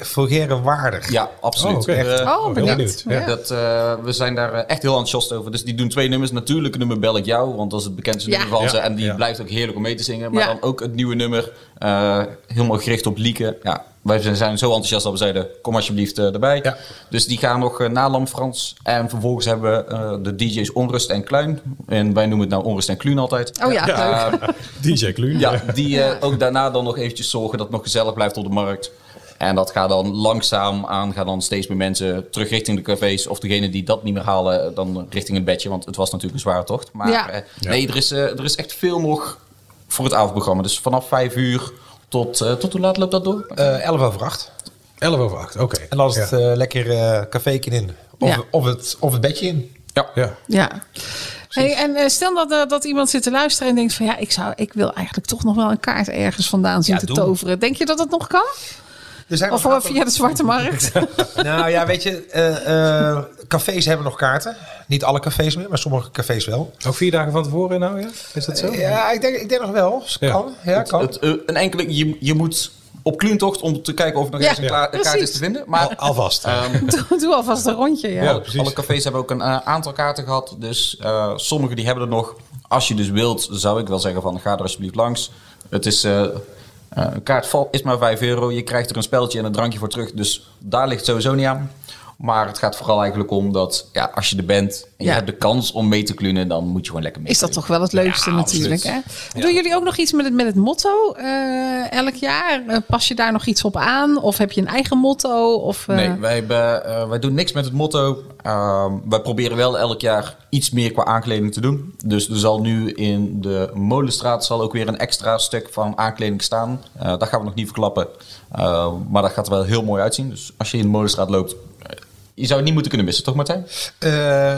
Speaker 4: Vulgaire waardig.
Speaker 3: Ja, absoluut.
Speaker 1: Oh.
Speaker 3: Eh,
Speaker 2: Oh,
Speaker 1: heel
Speaker 2: benieuwd. Ja.
Speaker 3: Dat, eh, we zijn daar echt heel enthousiast over. Dus die doen twee nummers. Natuurlijk een nummer Bel ik jou, want dat is het bekendste
Speaker 2: Ja.
Speaker 3: nummer van ze. En die
Speaker 1: ja.
Speaker 3: blijft ook heerlijk om mee te zingen. Maar
Speaker 2: Ja.
Speaker 3: dan ook het nieuwe nummer, eh, helemaal gericht op lieken. Ja, wij zijn- zijn zo enthousiast dat we zeiden, kom alsjeblieft eh, erbij.
Speaker 4: Ja.
Speaker 3: Dus die gaan nog eh, na Lam Frans. En vervolgens hebben we eh, de DJ's Onrust en Kluin. En wij noemen het nou Onrust en Kluun altijd.
Speaker 2: Oh ja, leuk. [laughs] [laughs]
Speaker 1: DJ Kluun.
Speaker 3: ja, die eh, ook daarna dan nog eventjes zorgen dat het nog gezellig blijft op de markt. En dat gaat dan langzaam aan, gaan dan steeds meer mensen terug richting de cafés. Of degene die dat niet meer halen, dan richting een bedje. Want het was natuurlijk een zware tocht. Maar
Speaker 2: Ja.
Speaker 3: eh, nee, er is, er is echt veel nog voor het avondprogramma. Dus vanaf vijf uur tot, eh, tot hoe laat loopt dat door?
Speaker 4: Eh 11 over 8.
Speaker 1: 11 over 8, oké.
Speaker 4: En dan is het
Speaker 1: Ja.
Speaker 4: eh, lekker eh caféken in. Of,
Speaker 2: Ja.
Speaker 4: of, het, of het bedje in.
Speaker 3: Ja.
Speaker 1: Ja.
Speaker 2: Ja. Hey, en eh, stel dat, eh, dat iemand zit te luisteren en denkt van ja, ik, zou, ik wil eigenlijk toch nog wel een kaart ergens vandaan zien
Speaker 4: Ja,
Speaker 2: te
Speaker 4: doen.
Speaker 2: toveren. Denk je dat dat nog kan?
Speaker 4: Er zijn
Speaker 2: Of eh, via de zwarte markt? [laughs]
Speaker 4: Nou ja, weet je, eh, eh, cafés hebben nog kaarten. Niet alle cafés meer, maar sommige cafés wel.
Speaker 1: Ook vier dagen van tevoren nou, ja? Is dat zo?
Speaker 4: Ja, ik denk, ik denk nog wel.
Speaker 1: Ja.
Speaker 4: Kan. Ja, kan.
Speaker 3: Het, eh, een enkele, je, je moet op kluuntocht om te kijken of er nog
Speaker 2: Ja,
Speaker 3: ergens een, kaart is te vinden. Maar
Speaker 1: Al, alvast.
Speaker 3: ehm, [laughs]
Speaker 2: doe, doe alvast een rondje. Ja.
Speaker 1: Ja. precies.
Speaker 3: Alle cafés hebben ook een eh, aantal kaarten gehad. Dus eh sommige die hebben er nog. Als je dus wilt, zou ik wel zeggen van ga er alsjeblieft langs. Het is... eh, eh, een kaart is maar 5 euro. Je krijgt er een spelletje en een drankje voor terug. Dus daar ligt sowieso niet aan. Maar het gaat vooral eigenlijk om dat ja, als je er bent en
Speaker 2: Ja.
Speaker 3: je hebt de kans om mee te klunen, dan moet je gewoon lekker mee.
Speaker 2: Is dat toch wel het leukste
Speaker 3: Ja,
Speaker 2: natuurlijk. Hè? Doen jullie ook nog iets met het, met het motto eh, elk jaar? Eh, pas je daar nog iets op aan? Of heb je een eigen motto? Of, eh,
Speaker 3: Nee, wij, hebben, eh, wij doen niks met het motto. Ehm, wij proberen wel elk jaar iets meer qua aankleding te doen. Dus er zal nu in de Molenstraat zal ook weer een extra stuk van aankleding staan. Eh, dat gaan we nog niet verklappen. Ehm, maar dat gaat er wel heel mooi uitzien. Dus als je in de Molenstraat loopt, je zou het niet moeten kunnen missen, toch Martijn?
Speaker 4: Eh,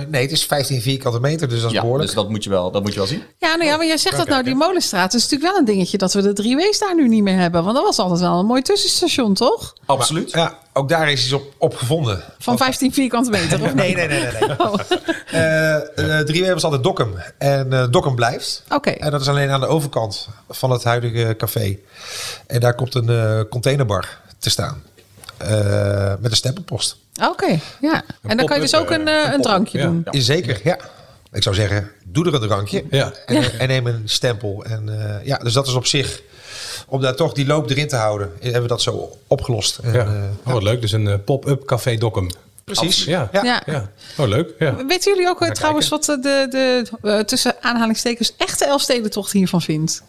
Speaker 4: nee, het is 15 vierkante meter, dus dat is
Speaker 3: Ja,
Speaker 4: behoorlijk.
Speaker 3: dus dat moet, je wel, dat moet je wel zien.
Speaker 2: Ja, nou ja, maar jij zegt dat nou, die molenstraat. Het is natuurlijk wel een dingetje dat we de drie W's daar nu niet meer hebben. Want dat was altijd wel een mooi tussenstation, toch?
Speaker 3: Absoluut.
Speaker 4: Ja, ook daar is iets op, op gevonden.
Speaker 2: Van 15 vierkante meter, of [laughs]
Speaker 4: Nee, nee, nee, nee. nee. [laughs]
Speaker 2: Oh,
Speaker 4: Eh, eh, drie was altijd Dokkum. En eh Dokkum blijft.
Speaker 2: Oké.
Speaker 4: En dat is alleen aan de overkant van het huidige café. En daar komt een eh, containerbar te staan. Eh, met een stempelpost.
Speaker 2: Oké, ja. En dan kan je dus ook
Speaker 1: pop-up,
Speaker 2: een,
Speaker 1: eh,
Speaker 2: eh, een drankje
Speaker 1: ja.
Speaker 2: doen.
Speaker 4: Zeker, ja. Ik zou zeggen, doe er een drankje.
Speaker 1: Ja.
Speaker 4: En, en neem een stempel. En, eh, ja, dus dat is op zich, om daar toch die loop erin te houden, hebben we dat zo opgelost. En,
Speaker 1: ja.
Speaker 4: eh,
Speaker 1: Oh, wat leuk. Dus een eh, pop-up café Dokkum.
Speaker 4: precies.
Speaker 1: Ja.
Speaker 4: Ja.
Speaker 2: Ja.
Speaker 1: Ja. Oh, leuk. Ja.
Speaker 2: Weten jullie ook eh, trouwens wat eh, de, de eh, tussen aanhalingstekens echte Elfstedentocht hiervan vindt?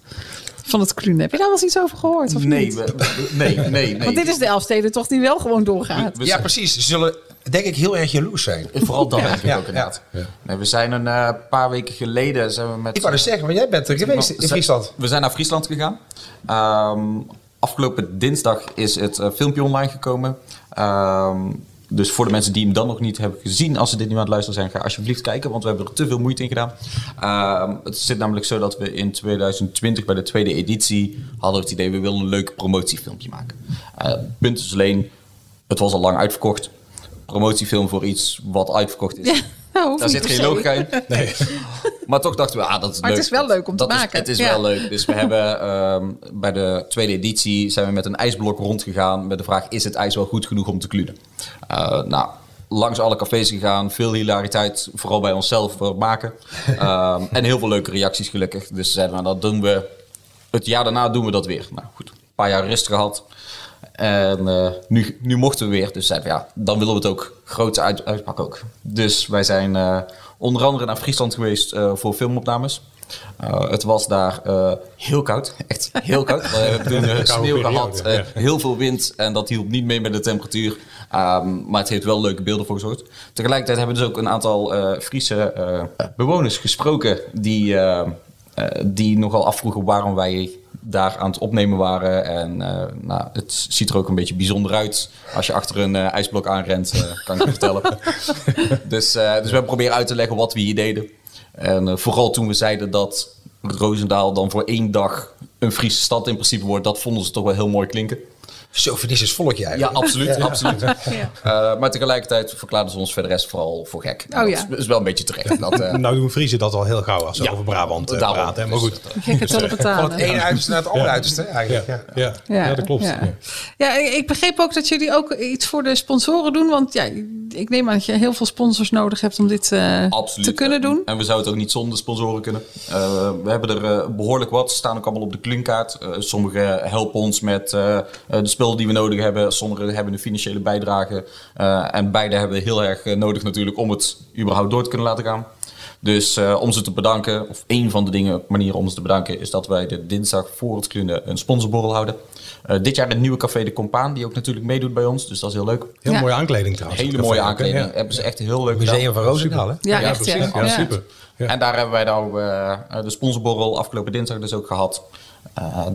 Speaker 2: Van het Kluun. Heb je daar wel eens iets over gehoord? Of
Speaker 3: Nee,
Speaker 2: niet?
Speaker 3: we- we- nee, nee, nee. [laughs]
Speaker 2: Want dit is de Elfstedentocht die wel gewoon doorgaat.
Speaker 3: We
Speaker 4: Ja, precies. Ze zullen denk ik heel erg jaloers zijn.
Speaker 3: Vooral dat
Speaker 4: Ja,
Speaker 3: ook inderdaad. Nee, we zijn een eh, paar weken geleden zijn we met...
Speaker 4: Ik wou dus zeggen, maar jij bent er geweest in Friesland.
Speaker 3: We zijn naar Friesland gegaan. Ehm, afgelopen dinsdag is het eh, filmpje online gekomen. Ehm, dus voor de mensen die hem dan nog niet hebben gezien, als ze dit nu aan het luisteren zijn, ga alsjeblieft kijken, want we hebben er te veel moeite in gedaan. Ehm, het zit namelijk zo dat we in 2020 bij de tweede editie hadden het idee, we willen een leuk promotiefilmpje maken. Eh, Het punt is alleen, het was al lang uitverkocht. Promotiefilm voor iets wat uitverkocht is.
Speaker 2: Ja, [laughs] nou,
Speaker 3: Daar zit geen logica in. [laughs] [laughs]
Speaker 1: Nee.
Speaker 3: Maar toch dachten we, ah, dat is
Speaker 2: Maar
Speaker 3: leuk.
Speaker 2: het is wel leuk om te
Speaker 3: is-
Speaker 2: maken.
Speaker 3: het is
Speaker 2: Ja.
Speaker 3: wel leuk. Dus we [laughs] hebben ehm, bij de tweede editie zijn we met een ijsblok rondgegaan met de vraag: is het ijs wel goed genoeg om te klunen? Eh, nou, langs alle cafés gegaan, veel hilariteit, vooral bij onszelf voor het maken. Ehm, en heel veel leuke reacties gelukkig. Dus zeiden we, nou, dat doen we. Het jaar daarna doen we dat weer. Nou goed, een paar jaar rust gehad. En eh, nu, nu mochten we weer. Dus zeiden we, ja, dan willen we het ook groot uit, uitpakken ook. Dus wij zijn eh, onder andere naar Friesland geweest eh, voor filmopnames. Uh, het was daar uh, heel koud, [laughs] echt heel koud. We hebben toen uh, sneeuw gehad, heel veel wind en dat hielp niet mee met de temperatuur. Um, maar het heeft wel leuke beelden voor gezorgd. Tegelijkertijd hebben we dus ook een aantal Friese bewoners gesproken die, die nogal afvroegen waarom wij daar aan het opnemen waren. En nou, het ziet er ook een beetje bijzonder uit als je achter een ijsblok aanrent, kan ik je vertellen. [laughs] dus, dus we proberen uit te leggen wat we hier deden. En uh, vooral toen we zeiden dat Roosendaal dan voor één dag een Friese stad in principe wordt, dat vonden ze toch wel heel mooi klinken.
Speaker 4: Chauvinistisch volkje eigenlijk.
Speaker 3: Ja, absoluut. absoluut. Ja. Uh, maar tegelijkertijd verklaarden ze ons verder rest vooral voor gek. Nou, oh, ja. dat is, wel een beetje terecht. Dat, uh...
Speaker 1: nou doen Friese dat al heel gauw als ze ja, over Brabant uh, praten. Maar goed.
Speaker 2: Gekke betalen.
Speaker 4: Van het ene uiterste naar het andere uiterste eigenlijk.
Speaker 1: Ja, ja. ja. dat klopt.
Speaker 2: Ja. ik begreep ook dat jullie ook iets voor de sponsoren doen. Want ja, ik neem aan dat je heel veel sponsors nodig hebt om dit te kunnen doen.
Speaker 3: En we zouden het ook niet zonder sponsoren kunnen. we hebben er behoorlijk wat. Ze staan ook allemaal op de klinkaart. Sommigen helpen ons met de spullen die we nodig hebben. Sommigen hebben een financiële bijdrage. Uh, en beide hebben we heel erg eh, nodig natuurlijk om het überhaupt door te kunnen laten gaan. Dus uh, om ze te bedanken, of een van de dingen, manieren om ze te bedanken, is dat wij de dinsdag voor het klunen een sponsorborrel houden. Uh, dit jaar de nieuwe Café de Compaan, die ook natuurlijk meedoet bij ons. Dus dat is heel leuk.
Speaker 1: Heel mooie aankleding trouwens.
Speaker 3: Hele mooie aankleding. Ja. Hebben ze echt heel leuk
Speaker 4: Museum van Roosendaal, hè?
Speaker 2: Ja, ja, echt, precies.
Speaker 1: Ja. super.
Speaker 3: En daar hebben wij nou uh, de sponsorborrel afgelopen dinsdag dus ook gehad.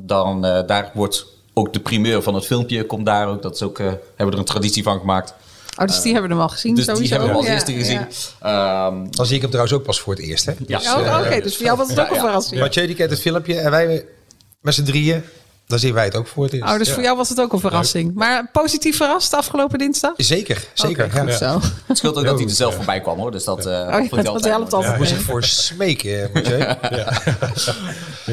Speaker 3: dan, daar wordt ook de primeur van het filmpje komt daar ook. Dat is ook, uh, hebben we er een traditie van gemaakt.
Speaker 2: Oh, dus die hebben we hem al gezien
Speaker 3: dus
Speaker 2: sowieso?
Speaker 3: die hebben we als eerste gezien.
Speaker 4: Ja. Um, dan zie ik hem trouwens ook pas voor het eerst. Hè?
Speaker 2: Ja. Dus, oh, Oké, okay, dus voor jou was het ook een verrassing.
Speaker 4: Mathieu die kent het filmpje en wij met z'n drieën dan zien wij het ook voor het eerst.
Speaker 2: Oh, dus voor jou was het ook een verrassing. Maar positief verrast afgelopen dinsdag?
Speaker 4: Zeker, zeker.
Speaker 2: Okay, ja. Zo.
Speaker 3: Het scheelt ook dat hij er zelf voorbij kwam hoor. Dus dat, uh,
Speaker 2: oh, ja, dat helpt altijd.
Speaker 4: Moest ik voor [laughs] smeken, moet je. ja.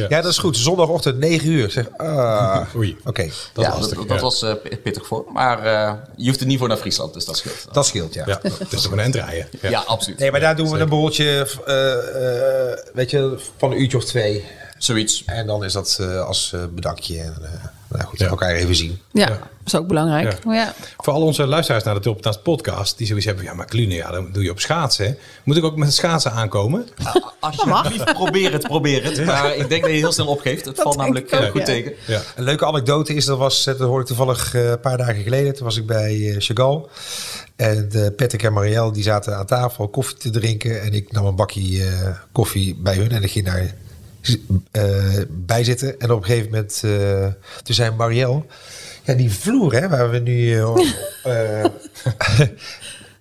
Speaker 4: ja, dat is goed. Zondagochtend 9 uur. Zeg, ah, [laughs]
Speaker 1: Oei.
Speaker 4: Oké.
Speaker 3: Dat, ja, was, dat, dat was uh, pittig voor. Maar uh, je hoeft er niet voor naar Friesland, dus dat scheelt.
Speaker 4: Dat scheelt, ja.
Speaker 1: ja dat is toch een endrijden.
Speaker 3: Ja. ja, absoluut.
Speaker 4: Nee, maar daar doen we Zeker. een borreltje, weet je, van een uurtje of twee.
Speaker 3: Zoiets.
Speaker 4: En dan is dat als bedankje. En, nou goed, ja. elkaar even zien.
Speaker 2: Ja, dat is ook belangrijk. Ja. ja.
Speaker 1: Voor al onze luisteraars naar de Tulpentaans podcast, die zoiets hebben, ja, maar Klune, ja, dan doe je op schaatsen. Moet ik ook met schaatsen aankomen?
Speaker 3: Ja, alsjeblieft, probeer het, probeer het. Maar ik denk dat je heel snel opgeeft. Het dat valt namelijk ook, goed tegen.
Speaker 4: Ja. Een leuke anekdote is, dat was, dat hoorde ik toevallig een paar dagen geleden. Toen was ik bij Chagall. En uh, Patrick en Marielle die zaten aan tafel koffie te drinken. En ik nam een bakje uh, koffie bij hun en ik ging naar bij zitten. En op een gegeven moment, uh, toen zei Marielle, ja, die vloer hè, waar we nu uh, [laughs] [laughs]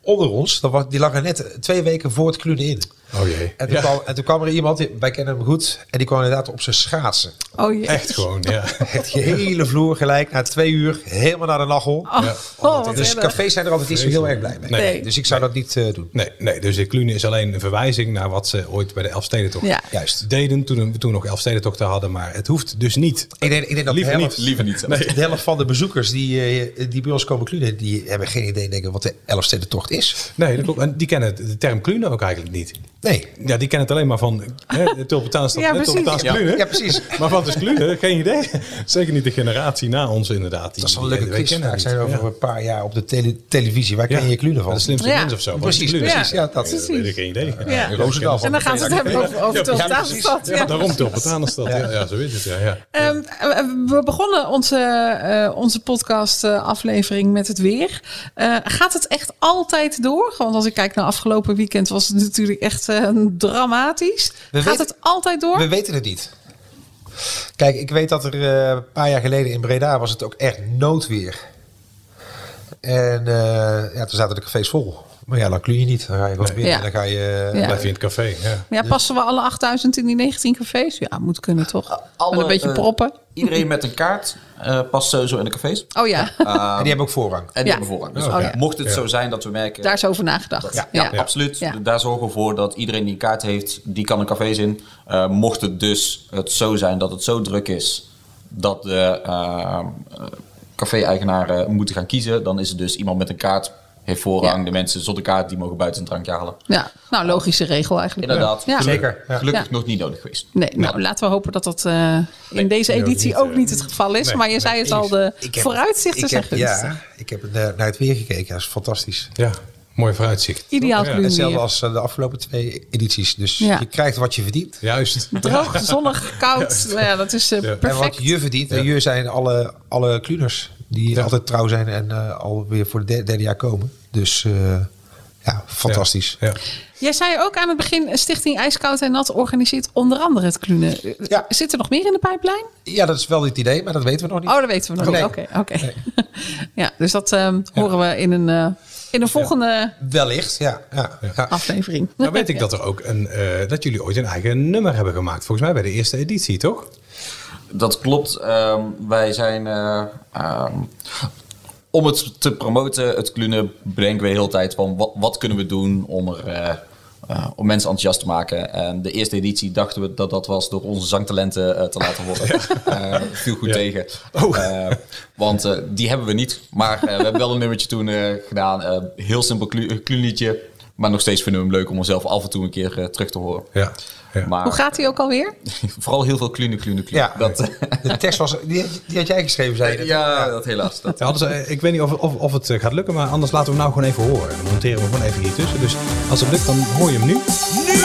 Speaker 4: onder ons, dat was, die lag er net twee weken voor het klunen in.
Speaker 1: Oh jee.
Speaker 4: En toen, ja. kwam, en toen kwam er iemand, wij kennen hem goed, en die kwam inderdaad op zijn schaatsen.
Speaker 2: Oh jee.
Speaker 1: Echt gewoon, ja. [laughs]
Speaker 4: Het hele vloer gelijk, na twee uur, helemaal naar de nachel.
Speaker 2: Oh, ja. oh,
Speaker 4: dus cafés zijn er altijd niet zo heel erg blij mee.
Speaker 1: Nee.
Speaker 4: Dus ik zou
Speaker 1: nee.
Speaker 4: dat niet uh, doen.
Speaker 1: Nee, nee, dus de Klunen is alleen een verwijzing naar wat ze ooit bij de Elfstedentocht
Speaker 2: ja.
Speaker 4: Juist.
Speaker 1: deden. Toen we toen nog Elfstedentochten hadden, maar het hoeft dus niet.
Speaker 4: Ik denk, ik denk dat
Speaker 1: liever
Speaker 4: de helft,
Speaker 1: niet.
Speaker 3: Liever niet.
Speaker 4: Nee. De helft van de bezoekers die, uh, die bij ons komen klunen, die hebben geen idee denken wat de Elfstedentocht is.
Speaker 1: Nee, dat klopt. En die kennen de term klunen ook eigenlijk niet.
Speaker 4: Nee.
Speaker 1: Ja, die kennen het alleen maar van hè, de Tulpentaans
Speaker 2: ja,
Speaker 1: Tulpentaans
Speaker 4: ja. Precies.
Speaker 1: Maar wat is Klunen? Geen idee. Zeker niet de generatie na ons inderdaad. Die,
Speaker 4: dat is een leuke quizvraag zijn over een paar jaar op de tele televisie. Waar ken je Klunen van?
Speaker 1: De slimste
Speaker 2: Ja.
Speaker 1: mens of zo.
Speaker 4: Precies, precies. Ja, dat
Speaker 2: Precies.
Speaker 1: weet ik geen idee.
Speaker 2: Ja.
Speaker 4: Roosendaal.
Speaker 2: En dan gaan ze het hebben over, over
Speaker 1: Ja, daarom Tulpentanenstad. Ja. Ja, zo is het. Ja, ja.
Speaker 2: Ehm, we begonnen onze, eh, onze podcast eh, aflevering met het weer. Eh, gaat het echt altijd door? Want als ik kijk naar afgelopen weekend was het natuurlijk echt eh, dramatisch.
Speaker 4: We
Speaker 2: gaat
Speaker 4: weten-
Speaker 2: het altijd door?
Speaker 4: We weten het niet. Kijk, ik weet dat er eh, een paar jaar geleden in Breda was het ook echt noodweer. En eh, ja, toen zaten de cafés vol. Maar ja, dan kun je niet. Dan ga je gewoon binnen
Speaker 2: Ja.
Speaker 4: en dan ga je...
Speaker 2: Ja.
Speaker 1: Blijf je in het café. Ja.
Speaker 2: Ja, passen we alle 8000 in die 19 cafés? Ja, moet kunnen toch?
Speaker 3: Alle,
Speaker 2: Met een beetje proppen.
Speaker 3: Iedereen met een kaart eh, past sowieso in de cafés.
Speaker 2: Oh ja,
Speaker 4: En die hebben ook voorrang.
Speaker 3: En die
Speaker 2: Ja.
Speaker 3: hebben voorrang. Dus
Speaker 1: Oh,
Speaker 2: ja.
Speaker 3: mocht het
Speaker 1: Ja.
Speaker 3: zo zijn dat we merken...
Speaker 2: daar is over nagedacht.
Speaker 3: Ja,
Speaker 2: Ja,
Speaker 3: ja, absoluut.
Speaker 2: Ja.
Speaker 3: Daar zorgen we voor dat iedereen die een kaart heeft, die kan een cafés in. Eh, mocht het dus het zo zijn dat het zo druk is dat de eh, eh, café-eigenaren moeten gaan kiezen, dan is het dus iemand met een kaart heeft voorrang.
Speaker 2: Ja.
Speaker 3: De mensen zonder kaart die mogen buiten een drankje halen.
Speaker 2: Ja, nou logische regel eigenlijk.
Speaker 3: Inderdaad.
Speaker 2: Ja.
Speaker 4: Zeker. Ja.
Speaker 3: Gelukkig
Speaker 2: Ja.
Speaker 3: nog niet nodig geweest.
Speaker 2: Nee, nou laten we hopen dat dat eh, in deze
Speaker 1: nee, ook
Speaker 2: editie
Speaker 1: niet,
Speaker 2: ook
Speaker 1: eh,
Speaker 2: niet het geval is.
Speaker 1: nee,
Speaker 2: maar je zei het al, de
Speaker 4: heb-
Speaker 2: vooruitzichten
Speaker 4: ik
Speaker 2: zijn
Speaker 4: heb,
Speaker 2: gunstig.
Speaker 4: Ja, ik heb naar, naar het weer gekeken. Dat is fantastisch.
Speaker 1: Ja. Mooi vooruitzicht.
Speaker 2: Ideaal
Speaker 1: Ja.
Speaker 2: klunen
Speaker 4: Hetzelfde als eh, de afgelopen twee edities. Dus
Speaker 2: Ja.
Speaker 4: je krijgt wat je verdient.
Speaker 1: Juist.
Speaker 2: Droog, [laughs] zonnig, koud. Nou ja, dat is
Speaker 1: Ja. En
Speaker 2: perfect.
Speaker 4: En wat je verdient, en je zijn alle, alle kluners die
Speaker 1: Ja.
Speaker 4: altijd trouw zijn en eh, alweer voor het derde, derde jaar komen. Dus eh, ja, fantastisch.
Speaker 1: Ja.
Speaker 2: Jij zei ook aan het begin, Stichting IJskoud en Nat organiseert onder andere het klunen.
Speaker 4: Ja.
Speaker 2: Zit er nog meer in de pijplijn?
Speaker 4: Ja, dat is wel het idee, maar dat weten we nog niet.
Speaker 2: Oh, dat weten we nog
Speaker 4: Nee.
Speaker 2: niet. Oké, oké. [laughs] ja, dus dat ehm, horen we in een, eh, in een volgende
Speaker 4: Wellicht, ja. ja, ja. [laughs]
Speaker 2: aflevering.
Speaker 1: Nou weet ik dat er ook een, eh, dat jullie ooit een eigen nummer hebben gemaakt. Volgens mij bij de eerste editie, toch?
Speaker 3: Dat klopt. Ehm, wij zijn. eh, ehm, om het te promoten, het klunen, bedenken we de hele tijd van wat, wat kunnen we doen om, er, eh, eh, om mensen enthousiast te maken. En de eerste editie dachten we dat dat was door onze zangtalenten te laten worden. [laughs] Eh, viel goed
Speaker 1: Ja.
Speaker 3: tegen.
Speaker 1: Oh.
Speaker 3: Want die hebben we niet. Maar we hebben wel een nummertje toen gedaan. Heel simpel klu- kluunliedje. Maar nog steeds vinden we hem leuk om onszelf af en toe een keer terug te horen.
Speaker 1: Ja. Ja.
Speaker 3: Maar
Speaker 2: Hoe gaat die ook alweer? [laughs]
Speaker 3: vooral heel veel klunen, klunen, klunen.
Speaker 4: Ja.
Speaker 3: Dat,
Speaker 4: De tekst was, die, die had jij geschreven, zei je.
Speaker 3: ja, dat helaas. Dat,
Speaker 1: Ja, dus, ik weet niet of, of, of het eh, gaat lukken, maar anders laten we hem nou gewoon even horen. Dan monteren we hem gewoon even hier tussen. Dus als het lukt, dan hoor je hem nu.
Speaker 5: Nu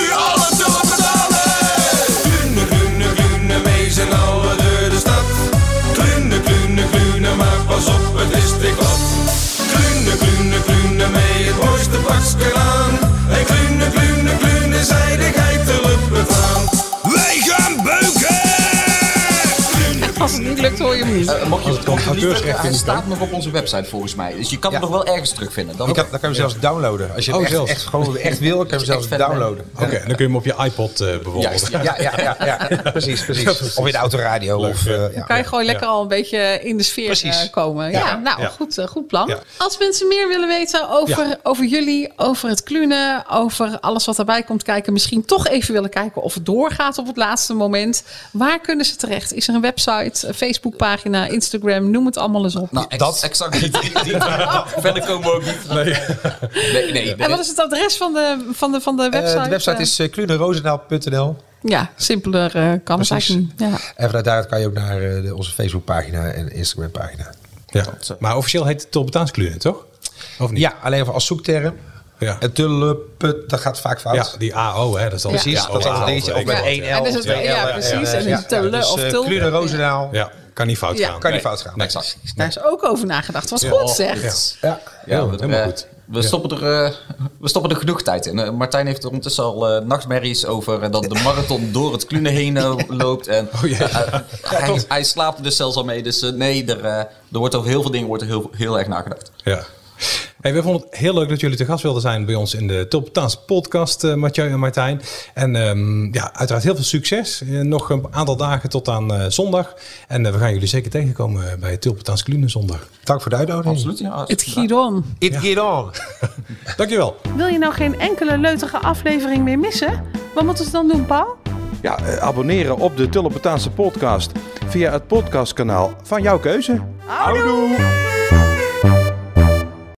Speaker 2: je
Speaker 1: Als het komt, auteursrecht in
Speaker 3: staat nog op onze website volgens mij. Dus je kan
Speaker 4: Ja.
Speaker 3: hem nog wel ergens terugvinden. Dan
Speaker 4: kan, dan kan je hem zelfs downloaden. Als je
Speaker 1: Oh,
Speaker 4: hem echt, gewoon [laughs] echt wil, kan je hem zelfs downloaden.
Speaker 1: Oké, dan kun je hem op je iPod eh, bijvoorbeeld.
Speaker 3: Juist, ja.
Speaker 4: Ja, ja, ja, ja, [laughs] precies, precies. Of in de autoradio. Of, eh, ja.
Speaker 2: kan je gewoon lekker al een beetje in de sfeer eh, komen. Ja,
Speaker 1: Ja.
Speaker 2: nou,
Speaker 1: Ja.
Speaker 2: Goed, goed plan.
Speaker 1: Ja.
Speaker 2: Als mensen meer willen weten over,
Speaker 1: Ja.
Speaker 2: over jullie, over het klunen, over alles wat erbij komt kijken, misschien toch even willen kijken of het doorgaat op het laatste moment. Waar kunnen ze terecht? Is er een website, een Facebookpagina, Instagram, noem het allemaal eens op.
Speaker 3: Nou, ex-
Speaker 4: Dat-
Speaker 3: exact niet. Die- Verder komen we ook niet. Nee, nee. nee,
Speaker 2: en wat is het adres van de, van de, van de
Speaker 4: Eh,
Speaker 2: website?
Speaker 4: de website is uh.
Speaker 2: Ja, simpeler eh, kan het
Speaker 4: Precies.
Speaker 2: eigenlijk niet. Ja.
Speaker 4: En vanuit daar kan je ook naar eh, de- onze Facebookpagina en Instagram-pagina.
Speaker 1: Ja. Maar officieel heet het Tolbetaans klunen, toch? Of niet?
Speaker 4: Ja, alleen als zoekterm.
Speaker 1: Ja.
Speaker 4: En tulleput, dat gaat vaak fout.
Speaker 1: Ja, die AO, hè. Dat is dan
Speaker 4: Precies,
Speaker 1: Ja,
Speaker 4: dat is
Speaker 1: AO,
Speaker 4: een dingetje. Of
Speaker 1: ik
Speaker 4: met
Speaker 1: weet het,
Speaker 4: één
Speaker 1: ja.
Speaker 4: L
Speaker 2: En dus het- ja, precies. En is
Speaker 4: dus,
Speaker 2: of
Speaker 4: eh,
Speaker 2: Tul.
Speaker 4: Kluner Roosendaal.
Speaker 1: Ja, kan niet fout
Speaker 2: Ja.
Speaker 1: gaan.
Speaker 4: Kan niet fout gaan.
Speaker 3: Nee, exact.
Speaker 2: Daar is ook over nagedacht. Wat goed zeg.
Speaker 1: Ja.
Speaker 4: Ja.
Speaker 1: Helemaal
Speaker 3: eh,
Speaker 1: goed.
Speaker 3: We, stoppen er, eh, we stoppen er genoeg tijd in. Eh, Martijn heeft er ondertussen al eh, nachtmerries over dat de marathon door het klunen heen [laughs] loopt. En,
Speaker 1: Oh, ja.
Speaker 3: hij, hij slaapt er dus zelfs al mee. Dus nee, er, eh, er wordt over heel veel dingen wordt er heel, heel erg nagedacht.
Speaker 1: Ja. Hey, we vonden het heel leuk dat jullie te gast wilden zijn bij ons in de Tulpentaanse podcast, eh Mathieu en Martijn. En ehm, ja, uiteraard heel veel succes. Eh, nog een aantal dagen tot aan eh, zondag. En we gaan jullie zeker tegenkomen bij het Tulpentaanse Klunen zondag.
Speaker 4: Dank voor de uitnodiging.
Speaker 3: Absoluut, ja.
Speaker 2: Het Giron.
Speaker 4: It get on. [laughs]
Speaker 1: Dankjewel.
Speaker 2: Wil je nou geen enkele leutige aflevering meer missen? Wat moeten ze dan doen, Paul?
Speaker 6: Ja, abonneren op de Tullepetaanse podcast via het podcastkanaal van jouw keuze.
Speaker 2: Houdoe!